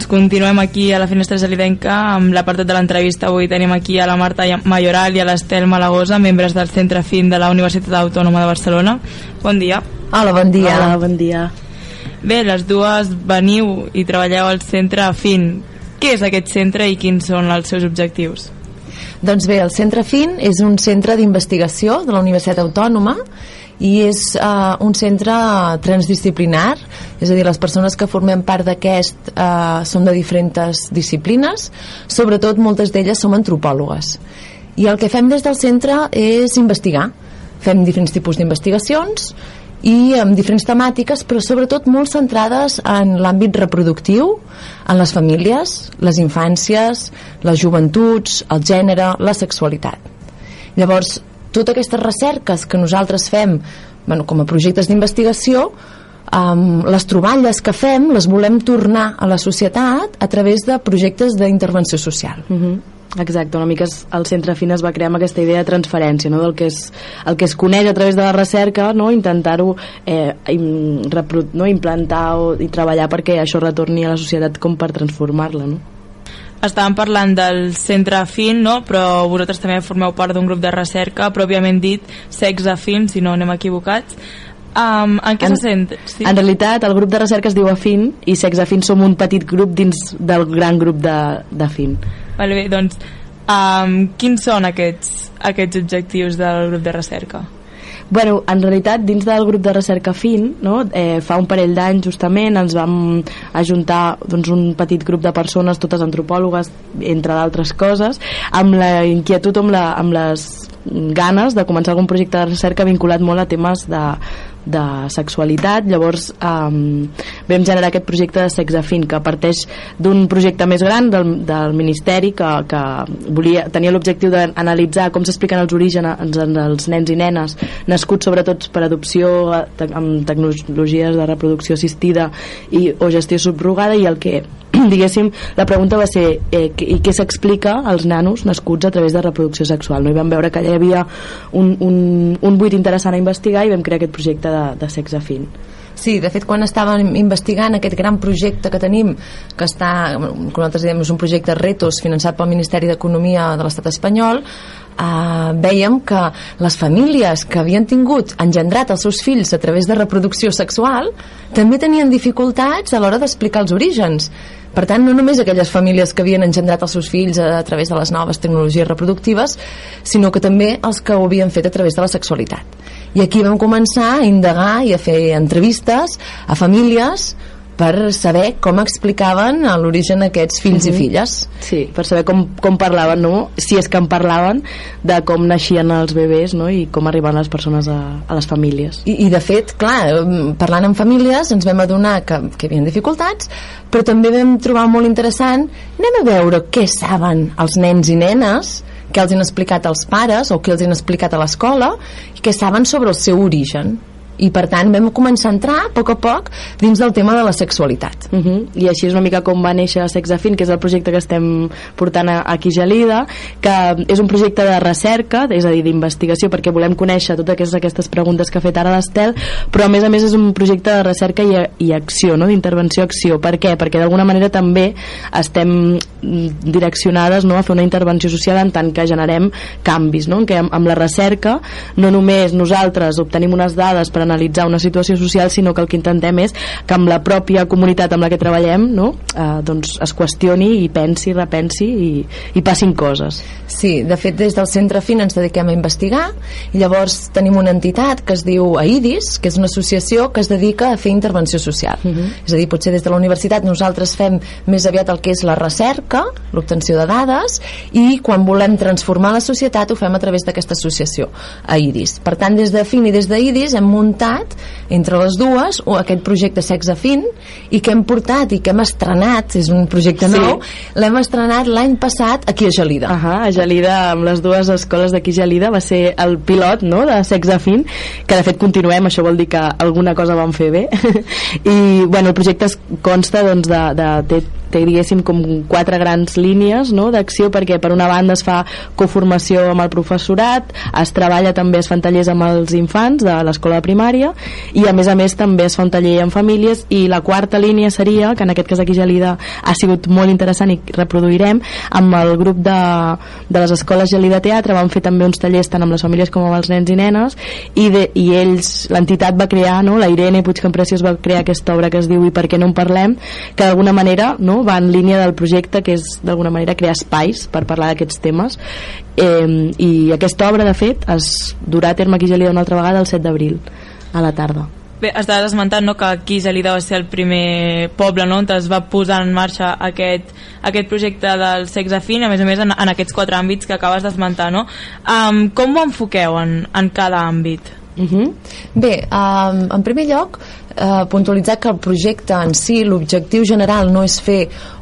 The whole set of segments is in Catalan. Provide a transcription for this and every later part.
Doncs continuem aquí a la Finestra Gelidenca amb l'apartat de l'entrevista. Avui tenim aquí a la Marta Mayoral i a l'Estel Malagosa, membres del Centre FIN de la Universitat Autònoma de Barcelona. Bon dia. Hola, bon dia. Hola, bon dia. Bé, les dues veniu i treballeu al Centre FIN. Què és aquest centre i quins són els seus objectius? Doncs bé, el Centre FIN és un centre d'investigació de la Universitat Autònoma i és uh, un centre transdisciplinar, és a dir, les persones que formem part d'aquest uh, són de diferents disciplines, sobretot moltes d'elles som antropòlogues. I el que fem des del centre és investigar. Fem diferents tipus d'investigacions i amb diferents temàtiques, però sobretot molt centrades en l'àmbit reproductiu, en les famílies, les infàncies, les joventuts, el gènere, la sexualitat. Llavors, totes aquestes recerques que nosaltres fem bueno, com a projectes d'investigació um, les troballes que fem les volem tornar a la societat a través de projectes d'intervenció social uh -huh. Exacte, una mica el Centre FIN es va crear amb aquesta idea de transferència, no? del que és, el que es coneix a través de la recerca, no? intentar-ho eh, no? implantar o, i treballar perquè això retorni a la societat com per transformar-la. No? Estàvem parlant del centre FIN, no? però vosaltres també formeu part d'un grup de recerca, pròpiament dit Sex Afin, si no anem equivocats. Um, en què en, se sent? Sí? En realitat, el grup de recerca es diu Afin i Sex Afin som un petit grup dins del gran grup d'Afin. Vale, bé, doncs, um, quins són aquests, aquests objectius del grup de recerca? Bueno, en realitat, dins del grup de recerca FIN, no, eh, fa un parell d'anys justament ens vam ajuntar doncs, un petit grup de persones, totes antropòlogues, entre d'altres coses, amb la inquietud, amb, la, amb les ganes de començar algun projecte de recerca vinculat molt a temes de, de sexualitat llavors um, vam generar aquest projecte de Sex Afin que parteix d'un projecte més gran del, del Ministeri que, que volia, tenia l'objectiu d'analitzar com s'expliquen els orígens dels nens i nenes nascuts sobretot per adopció te, amb tecnologies de reproducció assistida i, o gestió subrogada i el que diguéssim, la pregunta va ser eh, i què s'explica als nanos nascuts a través de reproducció sexual no? i vam veure que allà hi havia un, un, un buit interessant a investigar i vam crear aquest projecte de, de sexe fin. Sí, de fet, quan estàvem investigant aquest gran projecte que tenim, que està, com nosaltres diem, és un projecte Retos finançat pel Ministeri d'Economia de l'Estat espanyol, eh, veiem que les famílies que havien tingut engendrat els seus fills a través de reproducció sexual també tenien dificultats a l'hora d'explicar els orígens. Per tant, no només aquelles famílies que havien engendrat els seus fills a, a través de les noves tecnologies reproductives, sinó que també els que ho havien fet a través de la sexualitat i aquí vam començar a indagar i a fer entrevistes a famílies per saber com explicaven l'origen d'aquests fills mm -hmm. i filles. Sí, per saber com, com parlaven, no? si és que en parlaven, de com naixien els bebès no? i com arribaven les persones a, a les famílies. I, I de fet, clar, parlant amb famílies ens vam adonar que, que hi havia dificultats, però també vam trobar molt interessant anem a veure què saben els nens i nenes què els han explicat als pares o què els han explicat a l'escola i què saben sobre el seu origen i per tant vam començar a entrar a poc a poc dins del tema de la sexualitat uh -huh. i així és una mica com va néixer Sexafin que és el projecte que estem portant aquí Gelida que és un projecte de recerca és a dir, d'investigació perquè volem conèixer totes aquestes preguntes que ha fet ara l'Estel però a més a més és un projecte de recerca i, i acció, no? d'intervenció-acció per què? perquè d'alguna manera també estem direccionades no? a fer una intervenció social en tant que generem canvis no? en amb, amb la recerca no només nosaltres obtenim unes dades per analitzar una situació social sinó que el que intentem és que amb la pròpia comunitat amb la que treballem no? eh, doncs es qüestioni i pensi, repensi i, i passin coses Sí, de fet des del Centre FIN ens dediquem a investigar i llavors tenim una entitat que es diu AIDIS que és una associació que es dedica a fer intervenció social uh mhm. -huh. és a dir, potser des de la universitat nosaltres fem més aviat el que és la recerca l'obtenció de dades i quan volem transformar la societat ho fem a través d'aquesta associació AIDIS per tant des de FIN i des d'AIDIS hem muntat entre les dues o aquest projecte Sexe Fin i que hem portat i que hem estrenat és un projecte sí. nou, l'hem estrenat l'any passat aquí a Gelida uh -huh, a Gelida, amb les dues escoles d'aquí Gelida va ser el pilot no, de Sexe Fin que de fet continuem, això vol dir que alguna cosa vam fer bé. I bueno, el projecte es consta doncs, de, de, té té diguéssim com quatre grans línies no, d'acció perquè per una banda es fa coformació amb el professorat es treballa també, es fan tallers amb els infants de l'escola de primària i a més a més també es fa un taller en famílies i la quarta línia seria, que en aquest cas aquí Gelida ha sigut molt interessant i reproduirem amb el grup de, de les escoles Gelida Teatre van fer també uns tallers tant amb les famílies com amb els nens i nenes i, de, i ells, l'entitat va crear no? la Irene Puigcampreciós va crear aquesta obra que es diu I per què no en parlem que d'alguna manera no? va en línia del projecte que és d'alguna manera crear espais per parlar d'aquests temes eh, i aquesta obra de fet es durà a terme aquí Gelida una altra vegada el 7 d'abril a la tarda Bé, estaves esmentant no, que aquí Gelida va ser el primer poble no, on es va posar en marxa aquest, aquest projecte del sexe fin, a més a més en, en aquests quatre àmbits que acabes d'esmentar. No? Um, com ho enfoqueu en, en cada àmbit? Uh -huh. Bé, um, en primer lloc, uh, puntualitzar que el projecte en si, l'objectiu general no és fer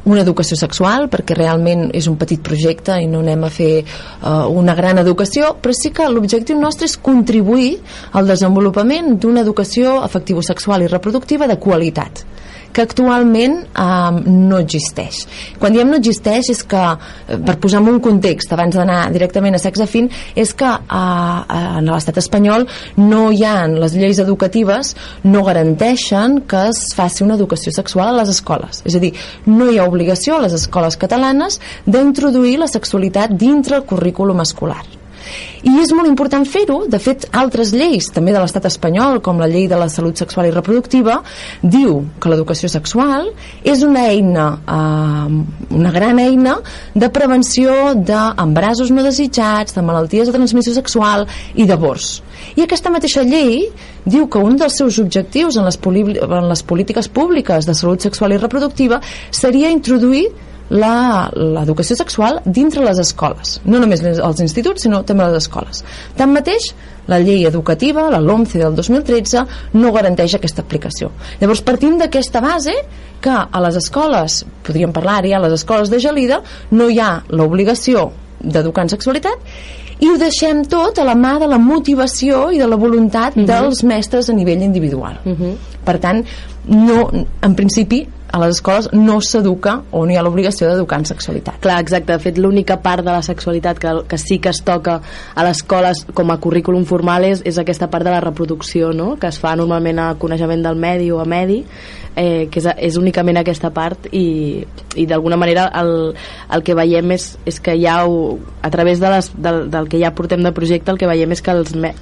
una educació sexual, perquè realment és un petit projecte i no anem a fer uh, una gran educació, però sí que l'objectiu nostre és contribuir al desenvolupament d'una educació afectivo-sexual i reproductiva de qualitat que actualment eh, no existeix. Quan diem no existeix és que, eh, per posar en un context, abans d'anar directament a sexe fin, és que eh, en l'estat espanyol no hi ha les lleis educatives no garanteixen que es faci una educació sexual a les escoles. És a dir, no hi ha obligació a les escoles catalanes d'introduir la sexualitat dintre el currículum escolar i és molt important fer-ho. De fet altres lleis també de l'estat espanyol com la llei de la salut sexual i reproductiva diu que l'educació sexual és una eina eh, una gran eina de prevenció d'embrasos no desitjats de malalties de transmissió sexual i d'avorts i aquesta mateixa llei diu que un dels seus objectius en les, en les polítiques públiques de salut sexual i reproductiva seria introduir l'educació sexual dintre les escoles no només als instituts sinó també a les escoles tanmateix la llei educativa, la LOMCE del 2013 no garanteix aquesta aplicació llavors partim d'aquesta base que a les escoles, podríem parlar-hi a les escoles de Gelida no hi ha l'obligació d'educar en sexualitat i ho deixem tot a la mà de la motivació i de la voluntat uh mhm. -huh. dels mestres a nivell individual uh mhm. -huh. per tant no, en principi a les escoles no s'educa o no hi ha l'obligació d'educar en sexualitat. Clar, exacte. De fet, l'única part de la sexualitat que, que sí que es toca a les escoles com a currículum formal és, és aquesta part de la reproducció, no? que es fa normalment a coneixement del medi o a medi, eh, que és, és únicament aquesta part i, i d'alguna manera el, el que veiem és, és que ja ho, a través de les, del, del que ja portem de projecte el que veiem és que els, me,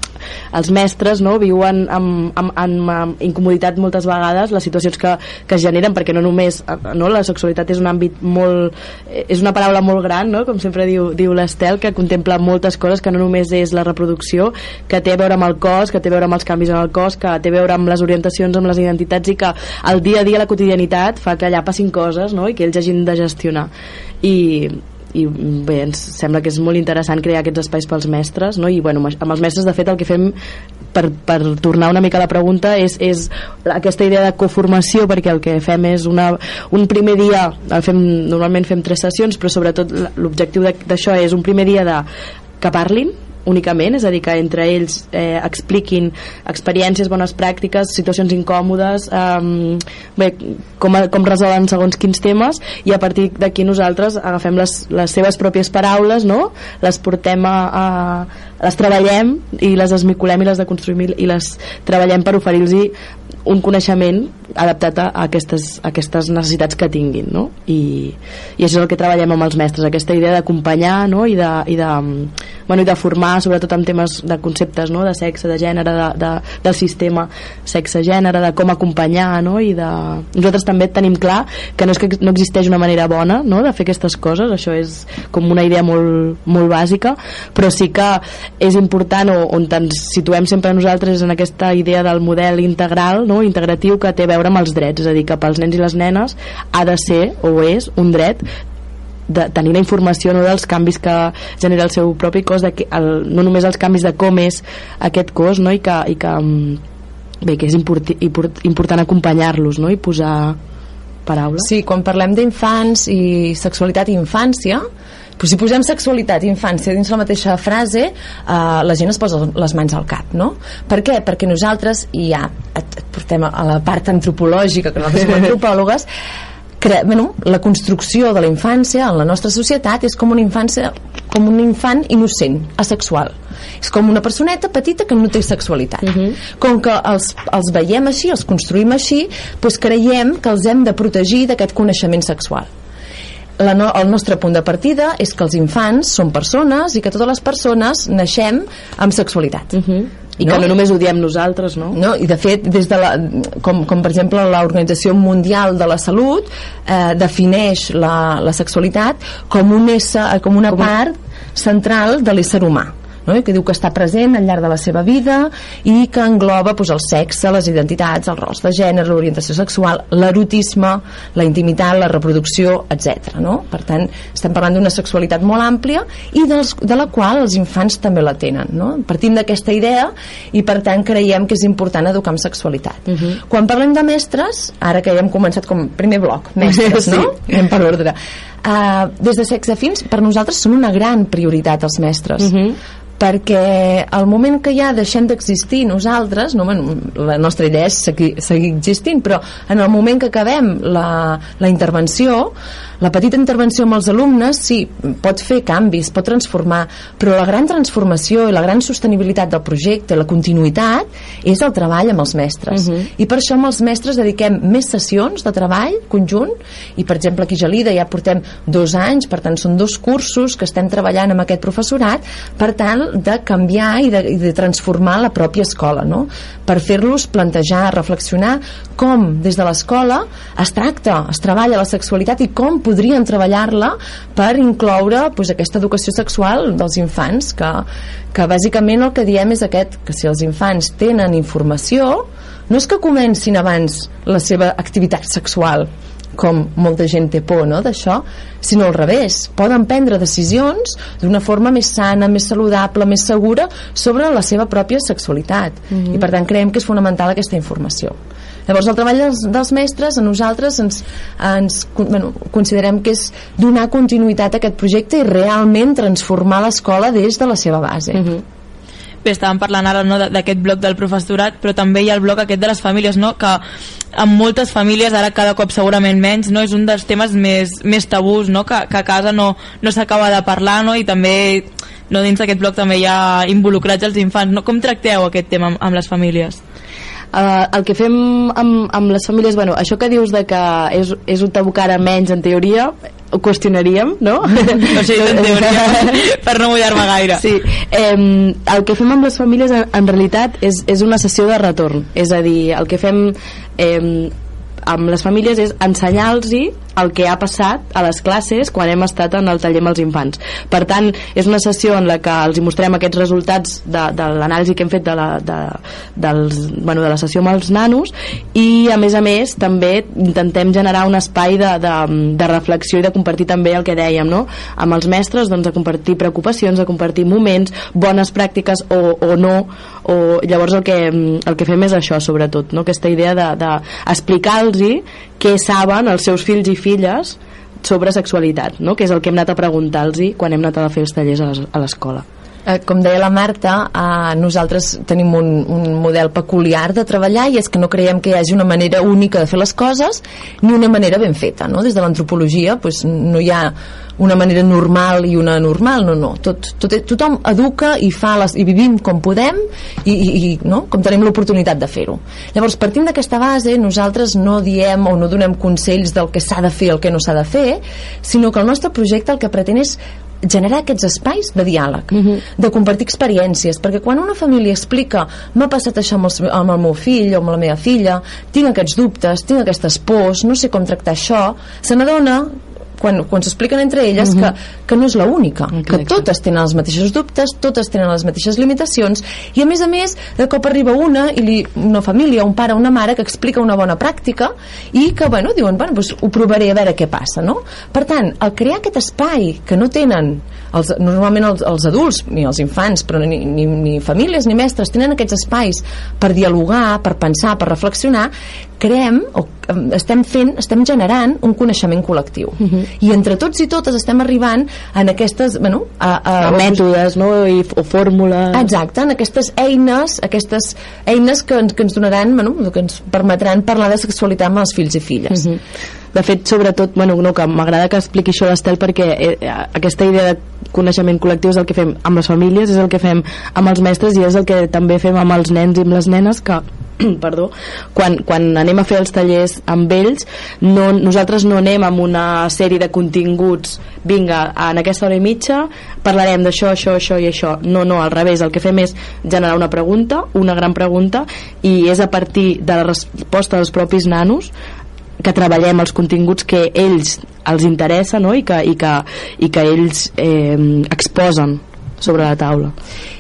els mestres no, viuen amb, amb, amb, amb incomoditat moltes vegades les situacions que, que es generen perquè no només no, la sexualitat és un àmbit molt és una paraula molt gran no? com sempre diu, diu l'Estel que contempla moltes coses que no només és la reproducció que té a veure amb el cos, que té a veure amb els canvis en el cos que té a veure amb les orientacions, amb les identitats i que el dia a dia la quotidianitat fa que allà passin coses no? i que ells hagin de gestionar i, i bé, ens sembla que és molt interessant crear aquests espais pels mestres no? i bueno, amb els mestres de fet el que fem per, per tornar una mica a la pregunta és, és aquesta idea de coformació perquè el que fem és una, un primer dia el fem, normalment fem tres sessions però sobretot l'objectiu d'això és un primer dia de que parlin únicament, és a dir, que entre ells eh, expliquin experiències, bones pràctiques, situacions incòmodes, eh, bé, com, com resolen segons quins temes i a partir d'aquí nosaltres agafem les, les seves pròpies paraules, no? les portem a, a les treballem i les esmicolem i les deconstruïm i les treballem per oferir-los un coneixement adaptat a aquestes, a aquestes necessitats que tinguin no? I, i això és el que treballem amb els mestres aquesta idea d'acompanyar no? I, de, i, de, bueno, i de formar sobretot en temes de conceptes no? de sexe, de gènere de, de, del sistema sexe-gènere de com acompanyar no? i de... nosaltres també tenim clar que no és que no existeix una manera bona no? de fer aquestes coses això és com una idea molt, molt bàsica però sí que és important o on ens situem sempre nosaltres en aquesta idea del model integral no? Integratiu que té a veure amb els drets, és a dir, que pels nens i les nenes ha de ser o és un dret de tenir la informació no, dels canvis que genera el seu propi cos de que el, no només els canvis de com és aquest cos no, i que, i que mm, bé, que és import, import, important acompanyar-los no, i posar paraules. Sí, quan parlem d'infants i sexualitat i infància però si posem sexualitat i infància dins la mateixa frase, eh, la gent es posa les mans al cap, no? Per què? Perquè nosaltres, i ja et, et portem a la part antropològica, que nosaltres som antropòlogues, cre bueno, la construcció de la infància en la nostra societat és com una infància com un infant innocent, asexual és com una personeta petita que no té sexualitat uh -huh. com que els, els veiem així els construïm així doncs creiem que els hem de protegir d'aquest coneixement sexual la no, el nostre punt de partida és que els infants són persones i que totes les persones naixem amb sexualitat uh -huh i no? que no només ho diem nosaltres, no? no I de fet, des de la, com, com per exemple l'Organització Mundial de la Salut eh, defineix la, la sexualitat com, un ésser, com una com part central de l'ésser humà no? que diu que està present al llarg de la seva vida i que engloba doncs, el sexe, les identitats, els rols de gènere, l'orientació sexual, l'erotisme, la intimitat, la reproducció, etc. No? Per tant, estem parlant d'una sexualitat molt àmplia i dels, de la qual els infants també la tenen. No? Partim d'aquesta idea i per tant creiem que és important educar en sexualitat. Uh mhm. -huh. Quan parlem de mestres, ara que ja hem començat com primer bloc, mestres, sí. no? Anem per ordre. Uh, des de sexe fins, per nosaltres són una gran prioritat els mestres. Uh mhm. -huh perquè al moment que ja deixem d'existir nosaltres, no, bueno, la nostra idea és seguir, seguir existint, però en el moment que acabem la, la intervenció, la petita intervenció amb els alumnes sí, pot fer canvis, pot transformar, però la gran transformació i la gran sostenibilitat del projecte, la continuïtat, és el treball amb els mestres. Uh mhm. -huh. I per això amb els mestres dediquem més sessions de treball conjunt, i per exemple aquí a Gelida ja portem dos anys, per tant són dos cursos que estem treballant amb aquest professorat, per tant de canviar i de, i de transformar la pròpia escola, no? per fer-los plantejar, reflexionar com des de l'escola es tracta, es treballa la sexualitat i com podrien treballar-la per incloure pues, aquesta educació sexual dels infants que, que bàsicament el que diem és aquest que si els infants tenen informació no és que comencin abans la seva activitat sexual com molta gent té por no, d'això, sinó al revés poden prendre decisions d'una forma més sana, més saludable, més segura sobre la seva pròpia sexualitat mm -hmm. i per tant creiem que és fonamental aquesta informació Llavors el treball dels, dels mestres a nosaltres ens, ens bueno, considerem que és donar continuïtat a aquest projecte i realment transformar l'escola des de la seva base. Uh -huh bé, estàvem parlant ara no, d'aquest bloc del professorat, però també hi ha el bloc aquest de les famílies, no? que en moltes famílies, ara cada cop segurament menys, no? és un dels temes més, més tabús, no? que, que a casa no, no s'acaba de parlar no? i també no, dins d'aquest bloc també hi ha involucrats els infants. No? Com tracteu aquest tema amb, amb les famílies? Uh, el que fem amb, amb les famílies, bueno, això que dius de que és, és un tabú que ara menys en teoria, ho qüestionaríem, no? O sigui, en teoria, per no mullar-me gaire. Sí, eh, el que fem amb les famílies en, en realitat és, és una sessió de retorn, és a dir, el que fem eh, amb les famílies és ensenyar-los el que ha passat a les classes quan hem estat en el taller amb els infants. Per tant, és una sessió en la que els mostrem aquests resultats de, de l'anàlisi que hem fet de la, de, dels, bueno, de la sessió amb els nanos i, a més a més, també intentem generar un espai de, de, de reflexió i de compartir també el que dèiem, no? Amb els mestres, doncs, de compartir preocupacions, de compartir moments, bones pràctiques o, o no, o llavors el que, el que fem és això, sobretot, no? Aquesta idea d'explicar-los de, què saben els seus fills i filles sobre sexualitat, no? que és el que hem anat a preguntar-los quan hem anat a fer els tallers a l'escola. Eh, com deia la Marta, eh, nosaltres tenim un, un model peculiar de treballar i és que no creiem que hi hagi una manera única de fer les coses ni una manera ben feta. No? Des de l'antropologia pues, no hi ha una manera normal i una normal, no, no. Tot, tot, tothom educa i fa les, i vivim com podem i, i, i no? com tenim l'oportunitat de fer-ho. Llavors, partint d'aquesta base, nosaltres no diem o no donem consells del que s'ha de fer o el que no s'ha de fer, sinó que el nostre projecte el que pretén és generar aquests espais de diàleg, uh mhm. -huh. de compartir experiències, perquè quan una família explica m'ha passat això amb el, amb el meu fill o amb la meva filla, tinc aquests dubtes, tinc aquestes pors, no sé com tractar això, se n'adona quan, quan s'expliquen entre elles uh -huh. que, mhm. que no és l'única, que totes tenen els mateixos dubtes, totes tenen les mateixes limitacions i a més a més de cop arriba una i li, una família, un pare, una mare que explica una bona pràctica i que bueno, diuen, bueno, doncs ho provaré a veure què passa no? per tant, al crear aquest espai que no tenen els, normalment els, els adults ni els infants, però ni, ni, ni famílies ni mestres tenen aquests espais per dialogar, per pensar, per reflexionar creem o em, estem fent, estem generant un coneixement col·lectiu. Uh Mhm. -huh. I entre tots i totes estem arribant en aquestes, bueno, a, a, a mètodes no? I, o fórmules Exacte, en aquestes eines, aquestes eines que que ens donaran, bueno, que ens permetran parlar de sexualitat amb els fills i filles. Mhm. De fet, sobretot, bueno, no, que m'agrada que expliqui això l'Estel perquè eh, aquesta idea de coneixement col·lectiu és el que fem amb les famílies, és el que fem amb els mestres i és el que també fem amb els nens i amb les nenes que perdó, quan, quan anem a fer els tallers amb ells no, nosaltres no anem amb una sèrie de continguts vinga, en aquesta hora i mitja parlarem d'això, això, això i això no, no, al revés, el que fem és generar una pregunta, una gran pregunta i és a partir de la resposta dels propis nanos que treballem els continguts que ells els interessa no? I, que, i, que, i que ells eh, exposen sobre la taula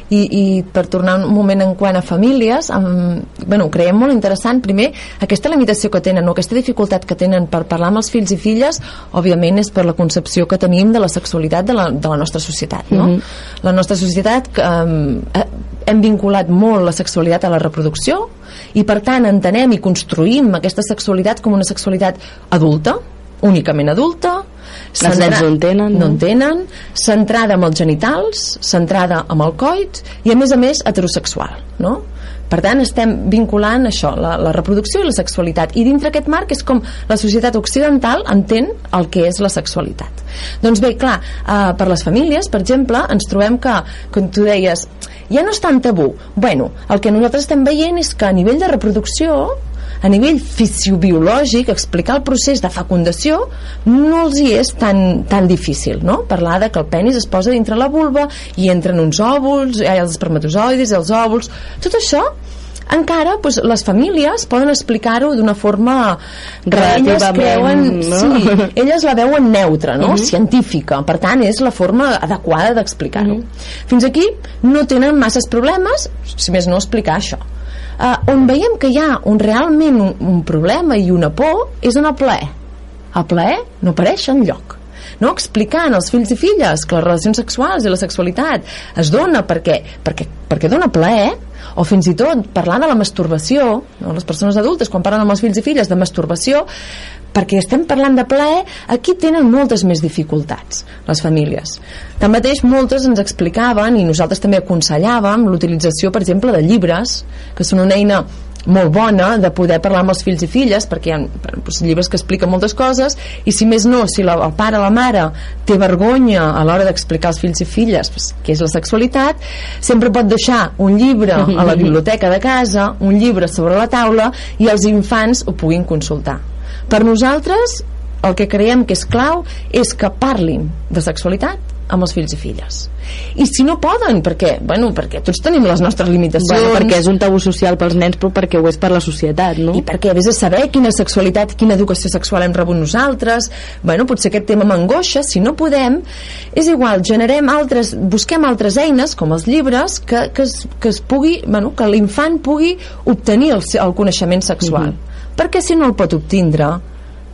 I, i per tornar un moment en quant a famílies amb, bueno, creiem molt interessant primer aquesta limitació que tenen o aquesta dificultat que tenen per parlar amb els fills i filles òbviament és per la concepció que tenim de la sexualitat de la, de la nostra societat no? Mhm. la nostra societat um, hem vinculat molt la sexualitat a la reproducció i per tant entenem i construïm aquesta sexualitat com una sexualitat adulta únicament adulta Les nens no en tenen, no? no en tenen centrada amb els genitals centrada amb el coit i a més a més heterosexual no? per tant estem vinculant això la, la reproducció i la sexualitat i dintre aquest marc és com la societat occidental entén el que és la sexualitat doncs bé, clar, eh, per les famílies per exemple, ens trobem que com tu deies, ja no és tan tabú bueno, el que nosaltres estem veient és que a nivell de reproducció a nivell fisiobiològic explicar el procés de fecundació no els hi és tan, tan difícil no? parlar de que el penis es posa dintre la vulva i entren uns òvuls eh, els espermatozoides, els òvuls tot això encara doncs, les famílies poden explicar-ho d'una forma que elles creuen no? sí, elles la veuen neutra no? Mhm. científica, per tant és la forma adequada d'explicar-ho fins aquí no tenen masses problemes si més no explicar això uh, on veiem que hi ha un, realment un, un problema i una por és en el plaer el plaer no apareix en lloc no? explicant als fills i filles que les relacions sexuals i la sexualitat es dona perquè, perquè, perquè dona plaer o fins i tot parlar de la masturbació no? les persones adultes quan parlen amb els fills i filles de masturbació perquè estem parlant de plaer, aquí tenen moltes més dificultats, les famílies. Tanmateix, moltes ens explicaven, i nosaltres també aconsellàvem, l'utilització, per exemple, de llibres, que són una eina molt bona de poder parlar amb els fills i filles perquè hi ha doncs, llibres que expliquen moltes coses i si més no, si la, el pare o la mare té vergonya a l'hora d'explicar als fills i filles doncs, què és la sexualitat sempre pot deixar un llibre a la biblioteca de casa un llibre sobre la taula i els infants ho puguin consultar per nosaltres el que creiem que és clau és que parlin de sexualitat amb els fills i filles. I si no poden, perquè, bueno, perquè tots tenim les nostres limitacions. Bueno, perquè és un tabú social pels nens però perquè ho és per la societat no? i perquè vés a saber quina sexualitat quina educació sexual hem rebut nosaltres. Bueno, potser aquest tema m'angoixa. Si no podem, és igual, generem altres busquem altres eines com els llibres que, que, es, que es pugui bueno, que l'infant pugui obtenir el, el coneixement sexual. Mhm. Perquè si no el pot obtindre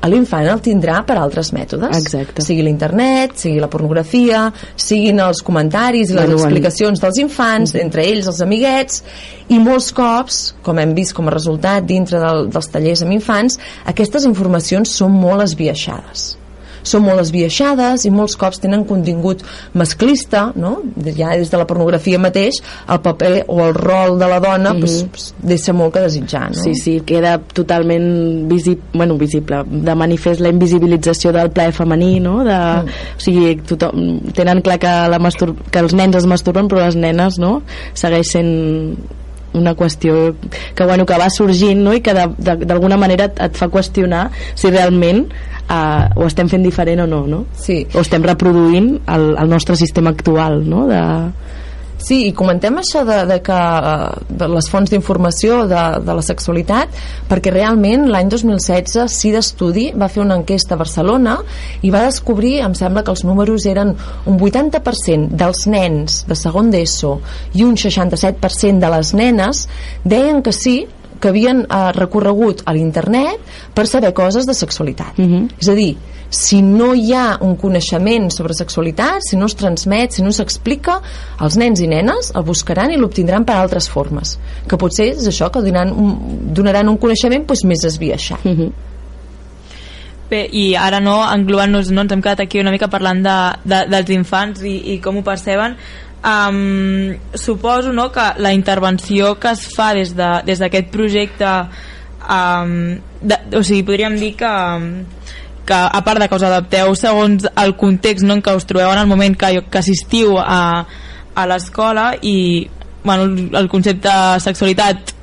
l'infant el tindrà per altres mètodes. Exacte. sigui l'internet, sigui la pornografia siguin els comentaris i les Bueno, en- explicacions dels infants, entre ells els amiguets i molts cops, com hem vist com a resultat dintre del, dels tallers amb infants, aquestes informacions són molt esbiaixades són molt esbiaixades i molts cops tenen contingut masclista, no? ja des de la pornografia mateix, el paper o el rol de la dona mm -hmm. pues, pues, deixa molt que desitjar. No? Sí, sí, queda totalment visi bueno, visible, de manifest la invisibilització del plaer femení, no? De, mm. O sigui, tothom, tenen clar que, la mastur que els nens es masturben, però les nenes, no? Segueix sent una qüestió que, bueno, que va sorgint no? i que d'alguna manera et, et fa qüestionar si realment uh, ho estem fent diferent o no, no? Sí. o estem reproduint el, el nostre sistema actual no? de, Sí, i comentem això de, de que eh, de les fonts d'informació de, de la sexualitat perquè realment l'any 2016 sí d'estudi va fer una enquesta a Barcelona i va descobrir, em sembla que els números eren un 80% dels nens de segon d'ESO i un 67% de les nenes deien que sí que havien eh, recorregut a l'internet per saber coses de sexualitat Mhm. és a dir, si no hi ha un coneixement sobre sexualitat, si no es transmet, si no s'explica, els nens i nenes el buscaran i l'obtindran per altres formes, que potser és això, que donaran un, donaran un coneixement doncs, més esbiaixat. Mhm. Bé, i ara no, englobant-nos, no, ens hem quedat aquí una mica parlant de, de, dels infants i, i com ho perceben, um, suposo no, que la intervenció que es fa des d'aquest de, des projecte um, de, o sigui, podríem dir que que a part de que us adapteu segons el context no, en què us trobeu en el moment que, que assistiu a, a l'escola i bueno, el concepte sexualitat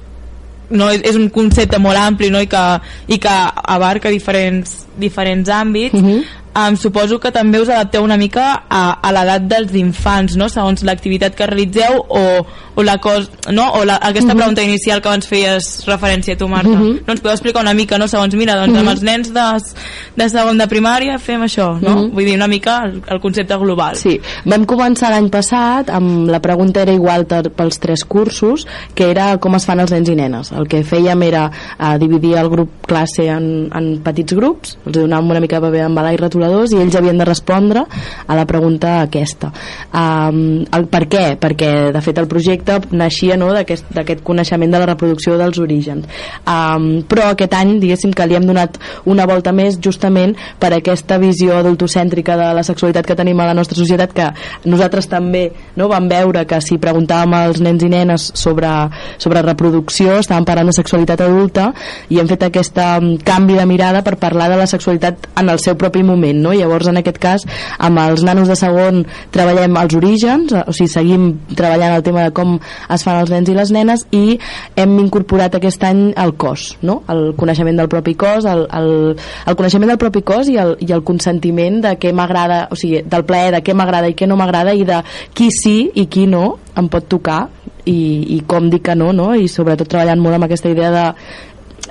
no, és, és un concepte molt ampli no? I, que, i que abarca diferents, diferents àmbits uh mhm. -huh um, suposo que també us adapteu una mica a, a l'edat dels infants, no? segons l'activitat que realitzeu o, o, la cos, no? o la, aquesta uh mhm. -huh. pregunta inicial que abans feies referència a tu, Marta. Uh mhm. -huh. No ens podeu explicar una mica, no? segons, mira, doncs uh -huh. amb mhm. els nens de, de segon de primària fem això, no? Uh -huh. Vull dir, una mica el, el concepte global. Sí, vam començar l'any passat amb la pregunta era igual pels tres cursos, que era com es fan els nens i nenes. El que fèiem era uh, dividir el grup classe en, en petits grups, els donàvem una mica de paper amb i retolar investigadors i ells havien de respondre a la pregunta aquesta. Um, el, per què? perquè de fet el projecte naixia no, d'aquest coneixement de la reproducció dels orígens. Um, però aquest any diguéssim que li hem donat una volta més justament per aquesta visió adultocèntrica de la sexualitat que tenim a la nostra societat que nosaltres també no, vam veure que si preguntàvem als nens i nenes sobre, sobre reproducció estàvem parlant de sexualitat adulta i hem fet aquest canvi de mirada per parlar de la sexualitat en el seu propi moment no? llavors en aquest cas amb els nanos de segon treballem els orígens o sigui seguim treballant el tema de com es fan els nens i les nenes i hem incorporat aquest any el cos no? el coneixement del propi cos el, el, el coneixement del propi cos i el, i el consentiment de què m'agrada o sigui, del plaer de què m'agrada i què no m'agrada i de qui sí i qui no em pot tocar i, i com dir que no, no? i sobretot treballant molt amb aquesta idea de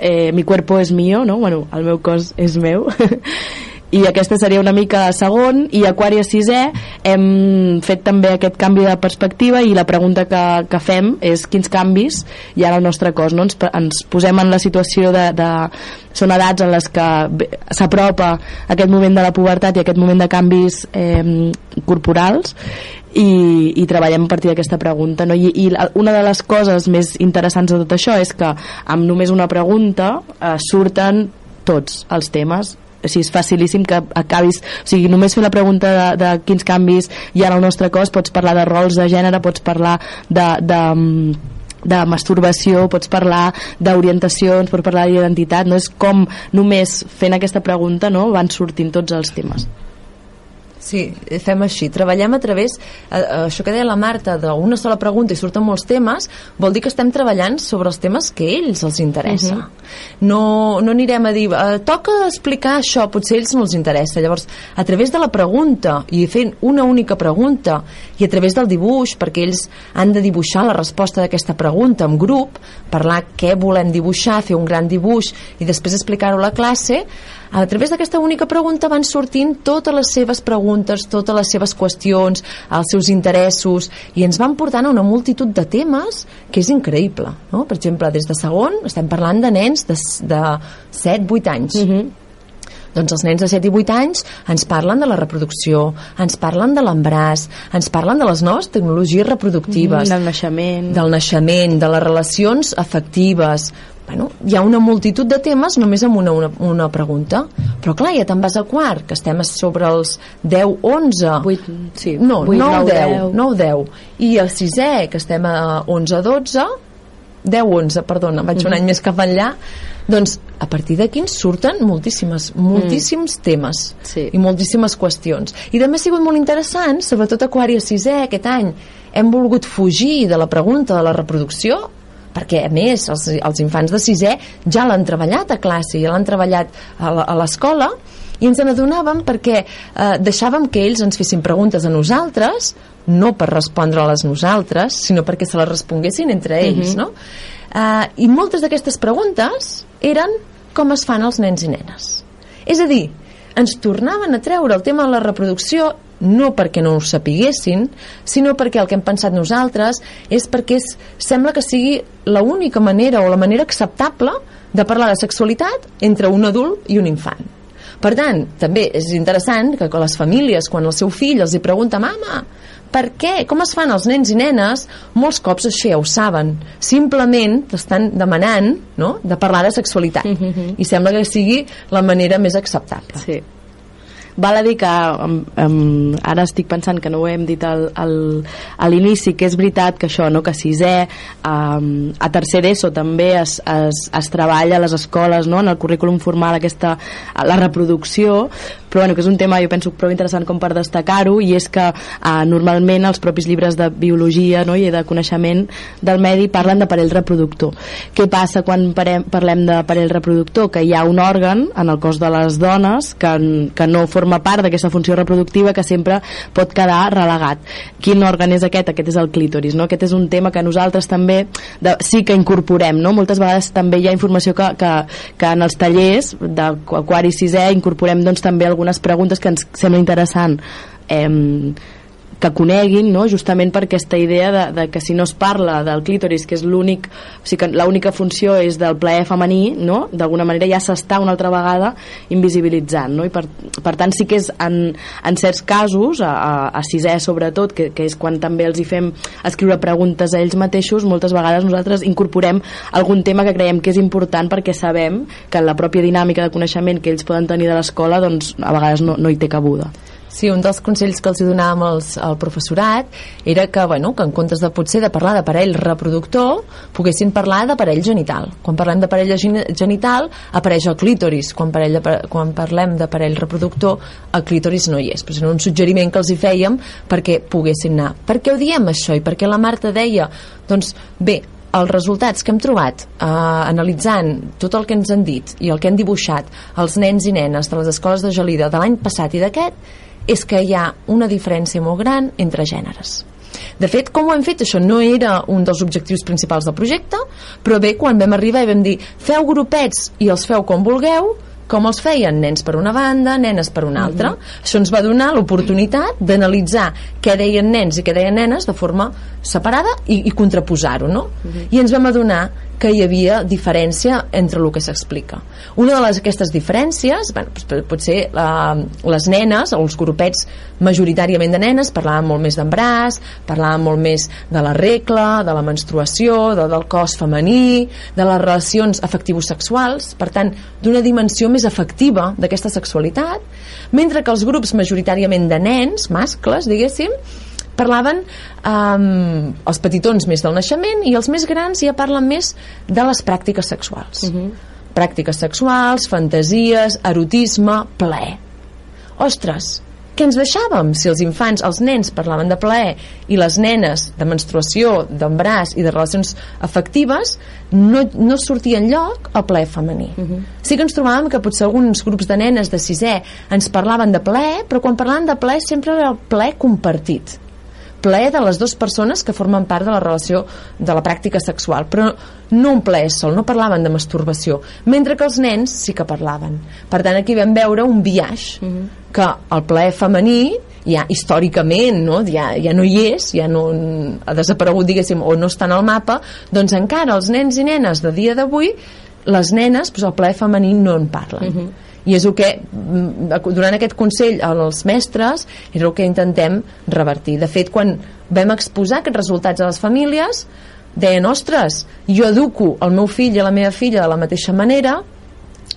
eh, mi cuerpo es mío, no? bueno, el meu cos és meu i aquesta seria una mica segon i Aquària sisè hem fet també aquest canvi de perspectiva i la pregunta que, que fem és quins canvis hi ha al nostre cos no? ens, ens posem en la situació de, de són edats en les que s'apropa aquest moment de la pubertat i aquest moment de canvis eh, corporals i, i treballem a partir d'aquesta pregunta no? I, i una de les coses més interessants de tot això és que amb només una pregunta eh, surten tots els temes sigui, és facilíssim que acabis o sigui, només fer la pregunta de, de quins canvis hi ha el nostre cos, pots parlar de rols de gènere, pots parlar de, de de masturbació, pots parlar d'orientacions, pots parlar d'identitat, no és com només fent aquesta pregunta no, van sortint tots els temes. Sí, fem així. Treballem a través, eh, això que deia la Marta, d'una sola pregunta i surten molts temes, vol dir que estem treballant sobre els temes que ells els interessa. Uh -huh. no, no anirem a dir, eh, toca explicar això, potser a ells no els interessa. Llavors, a través de la pregunta, i fent una única pregunta, i a través del dibuix, perquè ells han de dibuixar la resposta d'aquesta pregunta en grup, parlar què volem dibuixar, fer un gran dibuix, i després explicar-ho a la classe, a través d'aquesta única pregunta van sortint totes les seves preguntes, totes les seves qüestions, els seus interessos, i ens van portant a una multitud de temes que és increïble. No? Per exemple, des de segon estem parlant de nens de, de 7-8 anys. Mm -hmm. Doncs els nens de 7 i 8 anys ens parlen de la reproducció, ens parlen de l'embràs, ens parlen de les noves tecnologies reproductives, mm, del naixement, del naixement, de les relacions afectives, bueno, hi ha una multitud de temes només amb una, una, una pregunta. Però clar, ja te'n vas a quart que estem sobre els 10, 11 8, sí, no, 8, 9, 10, 9, 10 i el sisè, que estem a 11, 12 10, 11, perdona, vaig un mm -hmm. any més cap enllà. Doncs a partir d'aquí ens surten moltíssimes, moltíssims mm. temes sí. i moltíssimes qüestions. I també ha sigut molt interessant, sobretot Aquària 6è aquest any hem volgut fugir de la pregunta de la reproducció perquè a més els, els infants de sisè ja l'han treballat a classe, ja l'han treballat a l'escola i ens n'adonàvem perquè eh, deixàvem que ells ens fessin preguntes a nosaltres no per respondre-les nosaltres sinó perquè se les responguessin entre ells uh mhm. -huh. no? eh, i moltes d'aquestes preguntes eren com es fan els nens i nenes és a dir, ens tornaven a treure el tema de la reproducció no perquè no ho sapiguessin, sinó perquè el que hem pensat nosaltres és perquè és, sembla que sigui l'única manera o la manera acceptable de parlar de sexualitat entre un adult i un infant. Per tant, també és interessant que les famílies, quan el seu fill els hi pregunta «Mama, Per què? Com es fan els nens i nenes? Molts cops això ja ho saben. Simplement t'estan demanant no? de parlar de sexualitat. Mm -hmm. I sembla que sigui la manera més acceptable. Sí. Val a dir que um, um, ara estic pensant que no ho hem dit al, al, a l'inici, que és veritat que això, no, que sisè, um, a tercer d'ESO també es, es, es treballa a les escoles, no, en el currículum formal aquesta, la reproducció, però bueno, que és un tema jo penso prou interessant com per destacar-ho i és que eh, normalment els propis llibres de biologia no, i de coneixement del medi parlen d'aparell reproductor què passa quan parem, parlem d'aparell reproductor? que hi ha un òrgan en el cos de les dones que, que no forma part d'aquesta funció reproductiva que sempre pot quedar relegat quin òrgan és aquest? aquest és el clítoris no? aquest és un tema que nosaltres també de, sí que incorporem no? moltes vegades també hi ha informació que, que, que en els tallers de quart i incorporem doncs, també el algunes preguntes que ens sembla interessant eh, que coneguin, no? justament per aquesta idea de, de que si no es parla del clítoris, que és l'únic, o sigui que l'única funció és del plaer femení, no? d'alguna manera ja s'està una altra vegada invisibilitzant, no? i per, per tant sí que és en, en certs casos, a, a, a sisè sobretot, que, que és quan també els hi fem escriure preguntes a ells mateixos, moltes vegades nosaltres incorporem algun tema que creiem que és important perquè sabem que en la pròpia dinàmica de coneixement que ells poden tenir de l'escola, doncs a vegades no, no hi té cabuda. Sí, un dels consells que els donàvem als, al professorat era que, bueno, que en comptes de potser de parlar d'aparell reproductor, poguessin parlar d'aparell genital. Quan parlem d'aparell genital, apareix el clítoris. Quan, parell quan parlem d'aparell reproductor, el clítoris no hi és. Però és un suggeriment que els hi fèiem perquè poguessin anar. Per què ho diem, això? I perquè la Marta deia, doncs, bé, els resultats que hem trobat eh, analitzant tot el que ens han dit i el que han dibuixat els nens i nenes de les escoles de Gelida de l'any passat i d'aquest és que hi ha una diferència molt gran entre gèneres. De fet, com ho hem fet? Això no era un dels objectius principals del projecte, però bé, quan vam arribar i vam dir feu grupets i els feu com vulgueu, com els feien nens per una banda, nenes per una altra. Mhm. -huh. Això ens va donar l'oportunitat d'analitzar què deien nens i què deien nenes de forma separada i, i contraposar-ho, no? Mhm. -huh. I ens vam adonar que hi havia diferència entre el que s'explica. Una de les, aquestes diferències, bueno, doncs, potser la, les nenes, els grupets majoritàriament de nenes, parlaven molt més d'embràs, parlaven molt més de la regla, de la menstruació, de, del cos femení, de les relacions afectivo-sexuals, per tant, d'una dimensió més afectiva d'aquesta sexualitat, mentre que els grups majoritàriament de nens, mascles, diguéssim, parlaven um, els petitons més del naixement i els més grans ja parlen més de les pràctiques sexuals uh mhm. -huh. pràctiques sexuals, fantasies erotisme, plaer ostres, què ens deixàvem si els infants, els nens parlaven de plaer i les nenes de menstruació, d'embràs i de relacions afectives no, no sortia lloc el plaer femení uh mhm. -huh. sí que ens trobàvem que potser alguns grups de nenes de sisè ens parlaven de plaer però quan parlaven de plaer sempre era el plaer compartit plaer de les dues persones que formen part de la relació de la pràctica sexual, però no un plaer sol, no parlaven de masturbació, mentre que els nens sí que parlaven. Per tant, aquí vam veure un viatge, mm -hmm. que el plaer femení ja històricament no? Ja, ja no hi és, ja no ha desaparegut, diguéssim, o no està en el mapa, doncs encara els nens i nenes de dia d'avui, les nenes, doncs el plaer femení no en parlen. Mm -hmm i és el que mm, durant aquest consell als mestres és el que intentem revertir. De fet quan vam exposar aquests resultats a les famílies deien, ostres, jo educo el meu fill i la meva filla de la mateixa manera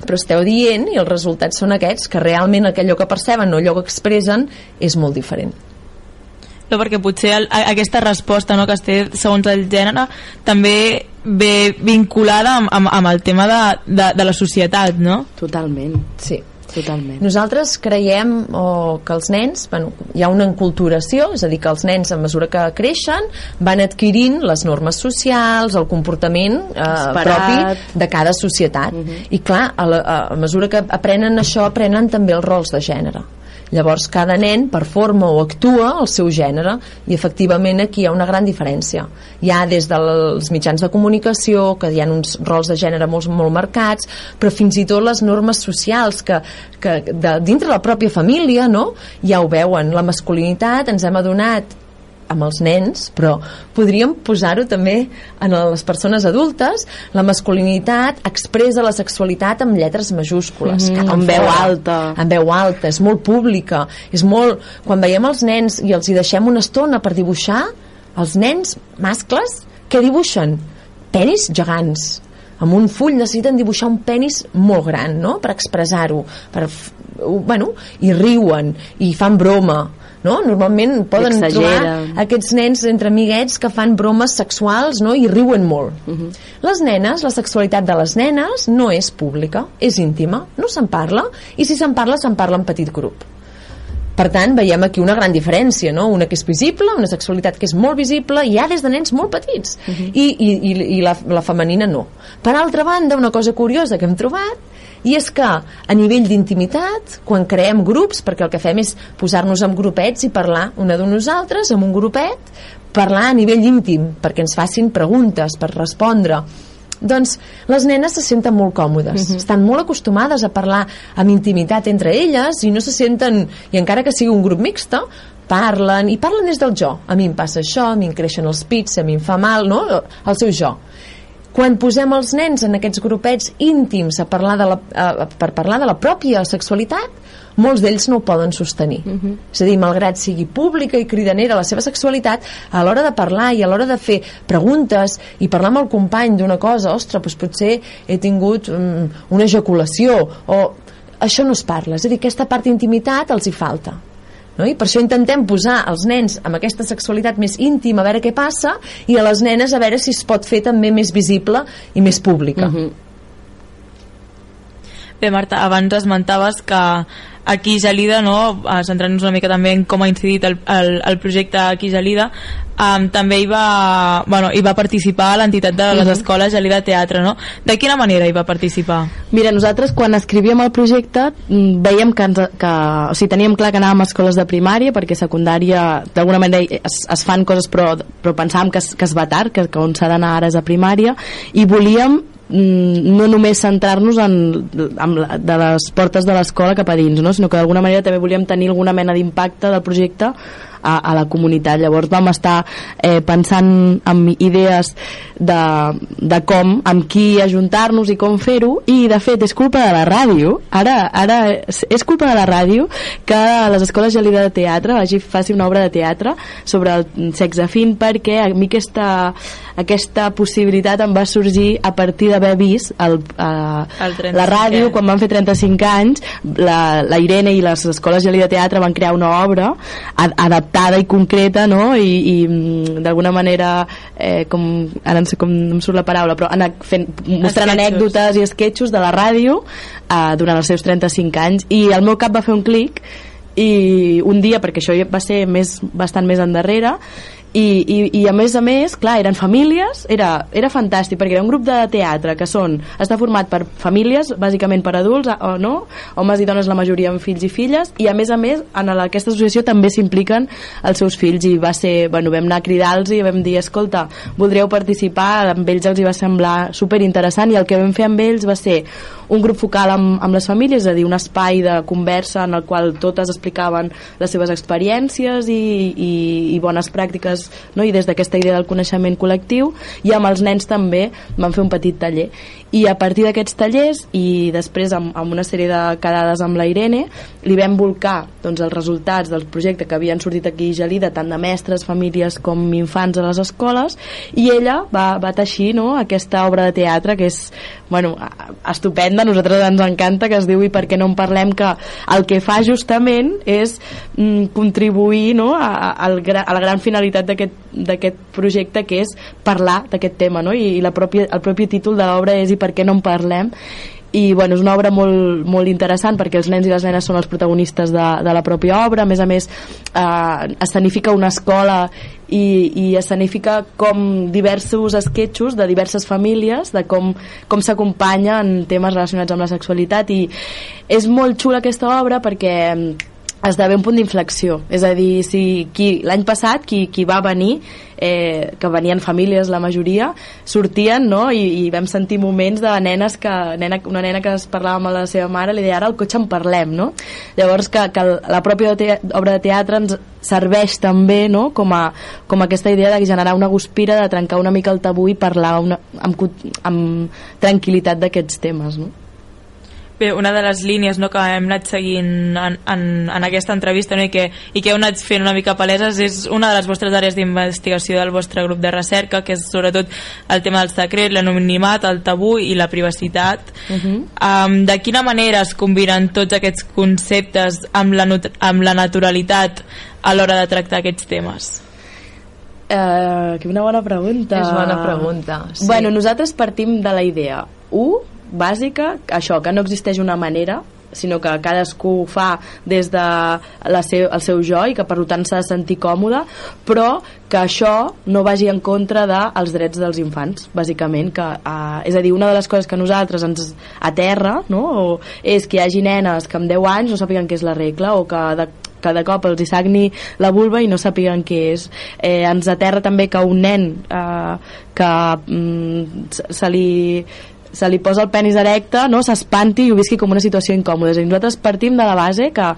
però esteu dient i els resultats són aquests que realment allò que perceben o allò que expressen és molt diferent. No, perquè potser el, aquesta resposta no, que es té segons el gènere també ve vinculada amb, amb, amb el tema de, de, de la societat, no? Totalment. Sí. Totalment. Nosaltres creiem o, que els nens, bueno, hi ha una enculturació, és a dir, que els nens a mesura que creixen van adquirint les normes socials, el comportament eh, propi de cada societat. Uh mhm. -huh. I clar, a, la, a mesura que aprenen això, aprenen també els rols de gènere Llavors cada nen performa o actua el seu gènere i efectivament aquí hi ha una gran diferència. Hi ha des dels mitjans de comunicació, que hi ha uns rols de gènere molt, molt marcats, però fins i tot les normes socials que, que de, dintre la pròpia família no? ja ho veuen. La masculinitat ens hem adonat amb els nens, però podríem posar-ho també en les persones adultes. La masculinitat expressa la sexualitat amb lletres majúscules. Cap amb veu alta. Amb veu alta, és molt pública. És molt... Quan veiem els nens i els hi deixem una estona per dibuixar, els nens mascles, què dibuixen? Penis gegants amb un full necessiten dibuixar un penis molt gran, no?, per expressar-ho, per, bueno, i riuen, i fan broma, no? Normalment poden trobar aquests nens entre amiguets que fan bromes sexuals, no?, i riuen molt. Les nenes, la sexualitat de les nenes no és pública, és íntima, no se'n parla, i si se'n parla, se'n parla en petit grup. Per tant, veiem aquí una gran diferència, no? Una que és visible, una sexualitat que és molt visible, i ja des de nens molt petits, I, i, i, i la, la femenina no. Per altra banda, una cosa curiosa que hem trobat, i és que a nivell d'intimitat, quan creem grups, perquè el que fem és posar-nos en grupets i parlar una de nosaltres, amb un grupet, parlar a nivell íntim, perquè ens facin preguntes per respondre, doncs les nenes se senten molt còmodes Mhm. estan molt acostumades a parlar amb intimitat entre elles i no se senten i encara que sigui un grup mixta parlen, i parlen des del jo a mi em passa això, a mi em creixen els pits a mi em fa mal, no? el seu jo quan posem els nens en aquests grupets íntims a parlar de la, a, per parlar de la pròpia sexualitat molts d'ells no ho poden sostenir. És a dir, malgrat sigui pública i cridanera la seva sexualitat, a l'hora de parlar i a l'hora de fer preguntes i parlar amb el company d'una cosa, ostres, doncs potser he tingut um, una ejaculació o això no es parla, és a dir, aquesta part d'intimitat els hi falta no? i per això intentem posar els nens amb aquesta sexualitat més íntima a veure què passa i a les nenes a veure si es pot fer també més visible i més pública Mhm. Bé, Marta, abans esmentaves que aquí Gelida, no, eh, centrant-nos una mica també en com ha incidit el, el, el projecte aquí Gelida, um, també hi va, bueno, hi va participar l'entitat de les escoles Gelida Teatre, no? De quina manera hi va participar? Mira, nosaltres quan escrivíem el projecte mm, veiem que, ens, que o sigui, teníem clar que anàvem a escoles de primària perquè secundària d'alguna manera es, es fan coses però, però pensàvem que es, que es va tard, que, que on s'ha d'anar ara és a primària i volíem no només centrar-nos en, en la, de les portes de l'escola cap a dins, no? sinó que d'alguna manera també volíem tenir alguna mena d'impacte del projecte a, a la comunitat. Llavors vam estar eh, pensant en idees de, de com, amb qui ajuntar-nos i com fer-ho i de fet és culpa de la ràdio ara, ara és, culpa de la ràdio que les escoles Gelida de teatre vagi, faci una obra de teatre sobre el sexe fin perquè a mi aquesta, aquesta possibilitat em va sorgir a partir d'haver vist el, eh, El 35è. la ràdio quan van fer 35 anys la, la Irene i les escoles Gelida de teatre van crear una obra ad- adaptada i concreta no? i, i mm, d'alguna manera eh, com, ara no sé com em surt la paraula però ana, fent, mostrant Esquetxos. anècdotes i esquetxos de la ràdio eh, durant els seus 35 anys i el meu cap va fer un clic i un dia, perquè això ja va ser més, bastant més endarrere i, i, i a més a més, clar, eren famílies era, era fantàstic, perquè era un grup de teatre que són, està format per famílies bàsicament per adults, o no homes i dones la majoria amb fills i filles i a més a més, en aquesta associació també s'impliquen els seus fills i va ser, bueno, vam anar a cridar-los i vam dir, escolta, voldríeu participar? Amb ells els hi va semblar super interessant i el que vam fer amb ells va ser un grup focal amb, amb les famílies, és a dir, un espai de conversa en el qual totes explicaven les seves experiències i, i, i bones pràctiques no? i des d'aquesta idea del coneixement col·lectiu i amb els nens també vam fer un petit taller i a partir d'aquests tallers i després amb, amb una sèrie de quedades amb la Irene li vam volcar doncs, els resultats del projecte que havien sortit aquí a Gelida tant de mestres, famílies com infants a les escoles i ella va, va teixir no? aquesta obra de teatre que és bueno, estupenda, nosaltres ens encanta que es diu i per què no en parlem que el que fa justament és mm, contribuir no? a, a, a la gran finalitat d'aquest projecte que és parlar d'aquest tema no? I, i la pròpia, el propi títol de l'obra és per què no en parlem. I bueno, és una obra molt, molt interessant perquè els nens i les nenes són els protagonistes de, de la pròpia obra, a més a més eh, escenifica una escola i, i escenifica com diversos esquetxos de diverses famílies de com, com s'acompanya en temes relacionats amb la sexualitat. I és molt xula aquesta obra perquè esdevé un punt d'inflexió és a dir, si qui l'any passat qui, qui va venir eh, que venien famílies la majoria sortien no? I, i vam sentir moments de nenes que, nena, una nena que es parlava amb la seva mare li deia ara al cotxe en parlem no? llavors que, que la pròpia te obra de teatre ens serveix també no? com, a, com a aquesta idea de generar una guspira de trencar una mica el tabú i parlar una, amb, amb tranquil·litat d'aquests temes no? Bé, una de les línies no, que hem anat seguint en, en, en aquesta entrevista no, i, que, i que heu anat fent una mica paleses és una de les vostres àrees d'investigació del vostre grup de recerca, que és sobretot el tema del secret, l'anonimat, el tabú i la privacitat. Uh -huh. um, de quina manera es combinen tots aquests conceptes amb la, amb la naturalitat a l'hora de tractar aquests temes? Uh, que una bona pregunta. És bona pregunta. Sí. Bueno, nosaltres partim de la idea. Un, bàsica, això, que no existeix una manera sinó que cadascú fa des de la seu, el seu jo i que per tant s'ha de sentir còmode però que això no vagi en contra dels drets dels infants bàsicament, que, uh, és a dir una de les coses que nosaltres ens aterra no? o és que hi hagi nenes que amb 10 anys no sàpiguen què és la regla o que de cada cop els hi sagni la vulva i no sàpiguen què és. Eh, ens aterra també que un nen eh, que mm, se li se li posa el penis erecte, no, s'espanti i ho visqui com una situació incòmoda. És a dir, nosaltres partim de la base que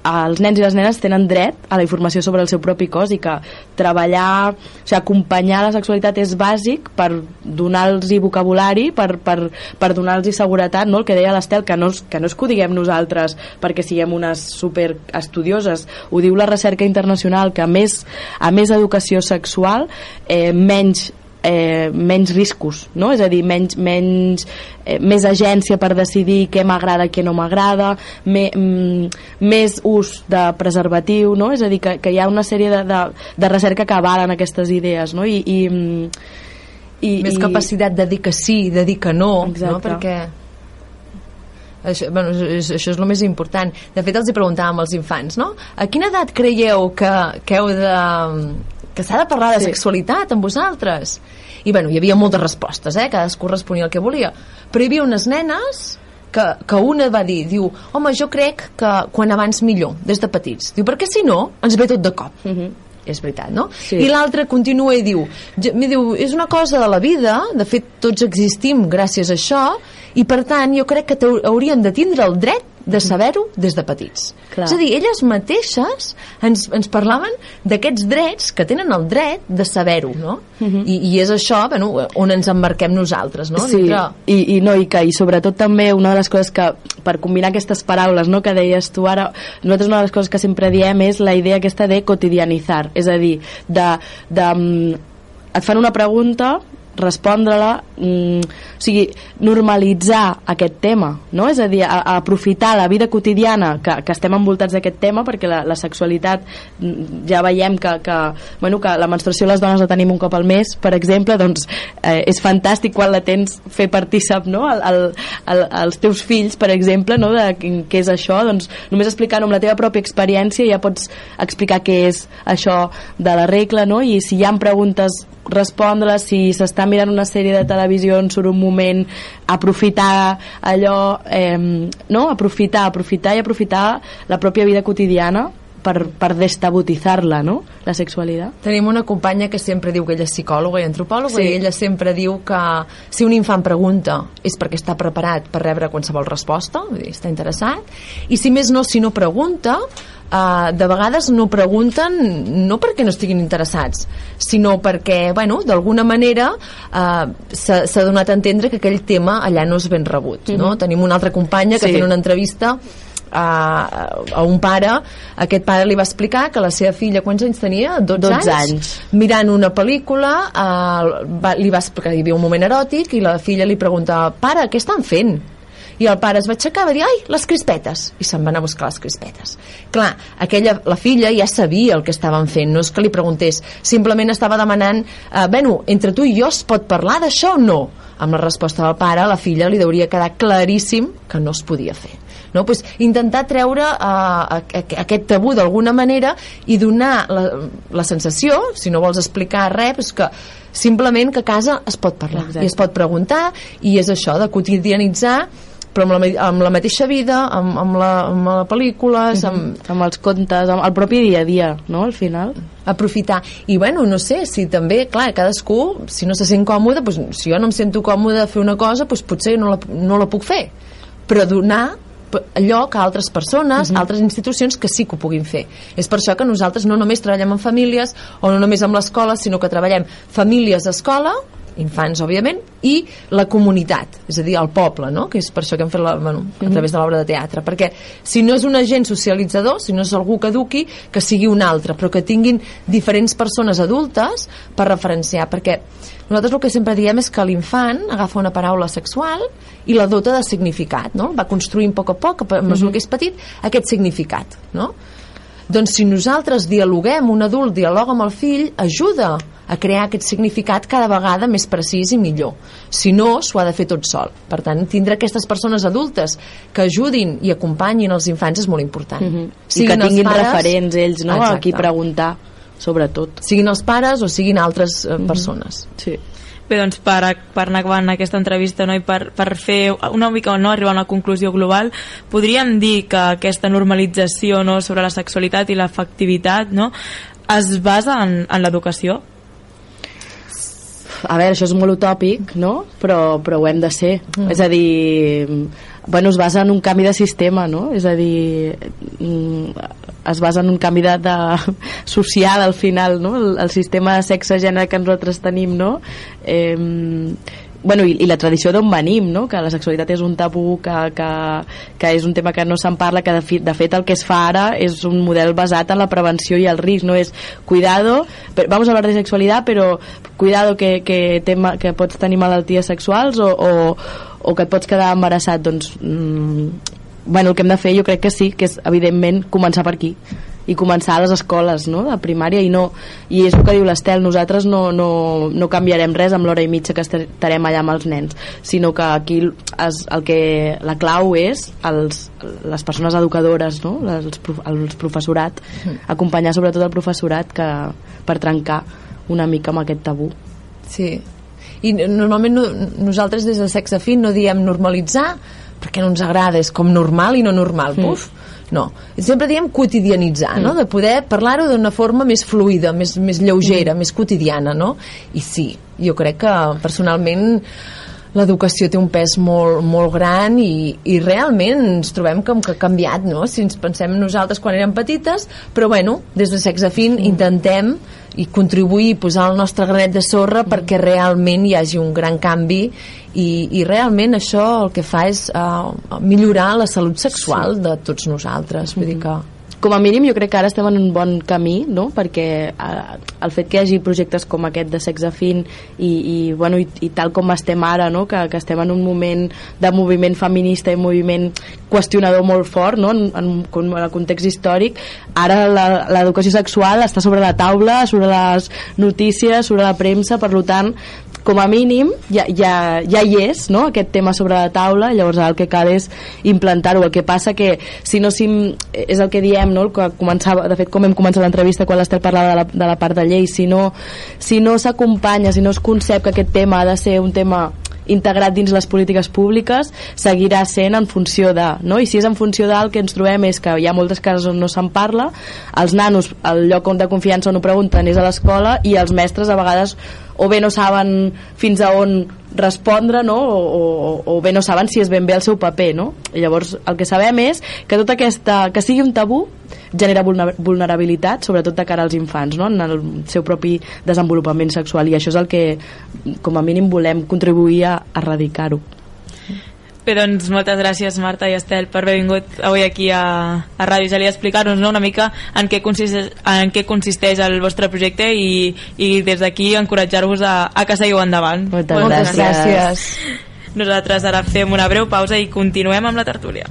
els nens i les nenes tenen dret a la informació sobre el seu propi cos i que treballar, o sigui, acompanyar la sexualitat és bàsic per donar-los vocabulari, per, per, per donar-los seguretat, no? el que deia l'Estel, que, no, que no és que ho diguem nosaltres perquè siguem unes super estudioses, ho diu la recerca internacional que a més, a més educació sexual eh, menys eh, menys riscos, no? és a dir, menys, menys, eh, més agència per decidir què m'agrada i què no m'agrada, me, mm, més ús de preservatiu, no? és a dir, que, que hi ha una sèrie de, de, de recerca que avalen aquestes idees, no? I, i, mm, i, més i... capacitat de dir que sí, de dir que no, Exacte. no? perquè això, bueno, això és el més important de fet els hi preguntàvem als infants no? a quina edat creieu que, que heu de que s'ha de parlar de sí. sexualitat amb vosaltres i bueno, hi havia moltes respostes eh? cadascú responia el que volia però hi havia unes nenes que, que una va dir, diu, home, jo crec que quan abans millor, des de petits diu, perquè si no, ens ve tot de cop mhm. -huh és veritat, no? Sí. I l'altre continua i diu, mi diu, és una cosa de la vida, de fet tots existim gràcies a això, i per tant jo crec que hauríem de tindre el dret de saber-ho des de petits. Clar. És a dir, elles mateixes ens, ens parlaven d'aquests drets que tenen el dret de saber-ho, no? Uh mhm. -huh. I, I és això bueno, on ens emmarquem nosaltres, no? Sí, Dintre... i, i, no, i, que, i sobretot també una de les coses que, per combinar aquestes paraules no, que deies tu ara, nosaltres una de les coses que sempre diem és la idea aquesta de quotidianitzar, és a dir, de, de, mm, et fan una pregunta respondre-la mm, o sigui, normalitzar aquest tema no? és a dir, a, a aprofitar la vida quotidiana que, que estem envoltats d'aquest tema perquè la, la sexualitat mm, ja veiem que, que, bueno, que la menstruació les dones la tenim un cop al mes per exemple, doncs eh, és fantàstic quan la tens fer partícip no? el, el, el, els teus fills per exemple, no? de què és això doncs només explicant amb la teva pròpia experiència ja pots explicar què és això de la regla no? i si hi ha preguntes respondre si s'està mirant una sèrie de televisió en surt un moment aprofitar allò eh, no? aprofitar, aprofitar i aprofitar la pròpia vida quotidiana per, per destabotitzar-la, no?, la sexualitat. Tenim una companya que sempre diu que ella és psicòloga i antropòloga sí. i ella sempre diu que si un infant pregunta és perquè està preparat per rebre qualsevol resposta, vull dir, està interessat, i si més no, si no pregunta, Uh, de vegades no pregunten no perquè no estiguin interessats sinó perquè, bueno, d'alguna manera uh, s'ha donat a entendre que aquell tema allà no és ben rebut no? Mm -hmm. tenim una altra companya que sí. fent una entrevista a, a un pare aquest pare li va explicar que la seva filla quants anys tenia? 12, 12 anys, anys. mirant una pel·lícula uh, va, li va explicar, hi havia un moment eròtic i la filla li pregunta pare, què estan fent? I el pare es va aixecar i va dir, ai, les crispetes i se'n van a buscar les crispetes clar, aquella, la filla ja sabia el que estaven fent, no és que li preguntés simplement estava demanant eh, bueno, entre tu i jo es pot parlar d'això o no? amb la resposta del pare, la filla li hauria quedar claríssim que no es podia fer no? pues, intentar treure uh, aquest tabú d'alguna manera i donar la, la sensació, si no vols explicar res, pues que simplement que a casa es pot parlar Exacte. i es pot preguntar i és això de quotidianitzar però amb la, amb la mateixa vida, amb, amb, la, amb la pel·lícules, amb, amb, amb els contes, amb el propi dia a dia, no?, al final. aprofitar. I bueno, no sé, si també, clar, cadascú, si no se sent còmode, doncs, si jo no em sento còmode de fer una cosa, doncs potser no la, no la puc fer. Però donar lloc a altres persones, a altres institucions que sí que ho puguin fer. És per això que nosaltres no només treballem amb famílies o no només amb l'escola, sinó que treballem famílies, escola, infants, òbviament, i la comunitat, és a dir, el poble, no? que és per això que hem fet la, bueno, a través de l'obra de teatre, perquè si no és un agent socialitzador, si no és algú que eduqui, que sigui un altre, però que tinguin diferents persones adultes per referenciar, perquè nosaltres el que sempre diem és que l'infant agafa una paraula sexual i la dota de significat, no? va construint a poc a poc, a mesura que és petit, aquest significat. No? Doncs si nosaltres dialoguem, un adult dialoga amb el fill, ajuda a crear aquest significat cada vegada més precís i millor. Si no, s'ho ha de fer tot sol. Per tant, tindre aquestes persones adultes que ajudin i acompanyin els infants és molt important. Mm -hmm. I que tinguin pares- referents ells, no?, Exacte. a qui preguntar, sobretot. Siguin els pares o siguin altres eh, persones. Sí. Bé, doncs per, per anar acabant aquesta entrevista no? i per, per fer una mica no, arribar a una conclusió global, podríem dir que aquesta normalització no, sobre la sexualitat i l'afectivitat no, es basa en, en l'educació? A veure, això és molt utòpic, no? Però, però ho hem de ser. Mm. És a dir, bueno, es basa en un canvi de sistema, no? És a dir, mm, es basa en un canvi de, de social al final, no? El, el sistema de sexe-gènere que nosaltres tenim, no? Eh, bueno, i, i la tradició d'on venim, no? que la sexualitat és un tabú, que, que, que és un tema que no se'n parla, que de, fi, de fet el que es fa ara és un model basat en la prevenció i el risc, no és cuidado, pero, vamos a hablar de sexualidad, però cuidado que, que, tema, que pots tenir malalties sexuals o, o, o que et pots quedar embarassat, doncs mm, bueno, el que hem de fer jo crec que sí, que és evidentment començar per aquí i començar a les escoles no? de primària i no i és el que diu l'Estel, nosaltres no, no, no canviarem res amb l'hora i mitja que estarem allà amb els nens, sinó que aquí es, el que, la clau és els, les persones educadores no? els, els professorat acompanyar sobretot el professorat que, per trencar una mica amb aquest tabú Sí. I normalment no, nosaltres des de Sexe Fin no diem normalitzar perquè no ens agrada, és com normal i no normal. Mm. No. Sempre diem quotidianitzar, mm. no? De poder parlar-ho d'una forma més fluida, més, més lleugera, mm. més quotidiana, no? I sí, jo crec que personalment l'educació té un pes molt, molt gran i, i realment ens trobem com que ha canviat, no? Si ens pensem nosaltres quan érem petites, però bueno, des de Sexe Fin mm. intentem i contribuir posar el nostre granet de sorra mm. perquè realment hi hagi un gran canvi i, i realment això el que fa és uh, millorar la salut sexual sí. de tots nosaltres vull dir que com a mínim jo crec que ara estem en un bon camí no? perquè eh, el fet que hi hagi projectes com aquest de sexe fin i, i, bueno, i, i tal com estem ara no? que, que estem en un moment de moviment feminista i moviment qüestionador molt fort no? en, en, en el context històric ara l'educació sexual està sobre la taula sobre les notícies, sobre la premsa per tant com a mínim ja, ja, ja hi és no? aquest tema sobre la taula llavors el que cal és implantar-ho el que passa que si no si, és el que diem no? el que començava, de fet com hem començat l'entrevista quan l'Estel parlava de la, de la part de llei si no si no s'acompanya si no es concep que aquest tema ha de ser un tema integrat dins les polítiques públiques seguirà sent en funció de no? i si és en funció del que ens trobem és que hi ha moltes cases on no se'n parla els nanos, el lloc on de confiança on ho pregunten és a l'escola i els mestres a vegades o bé no saben fins a on respondre no? o, o, o bé no saben si és ben bé el seu paper no? I llavors el que sabem és que tota aquesta, que sigui un tabú genera vulner- vulnerabilitat sobretot de cara als infants no? en el seu propi desenvolupament sexual i això és el que com a mínim volem contribuir a erradicar-ho Bé, doncs moltes gràcies Marta i Estel per haver vingut avui aquí a, a Ràdio Geli a explicar-nos no, una mica en què, consisteix, en què consisteix el vostre projecte i, i des d'aquí encoratjar-vos a, a que seguiu endavant. Moltes moltes gràcies. gràcies Nosaltres ara fem una breu pausa i continuem amb la tertúlia.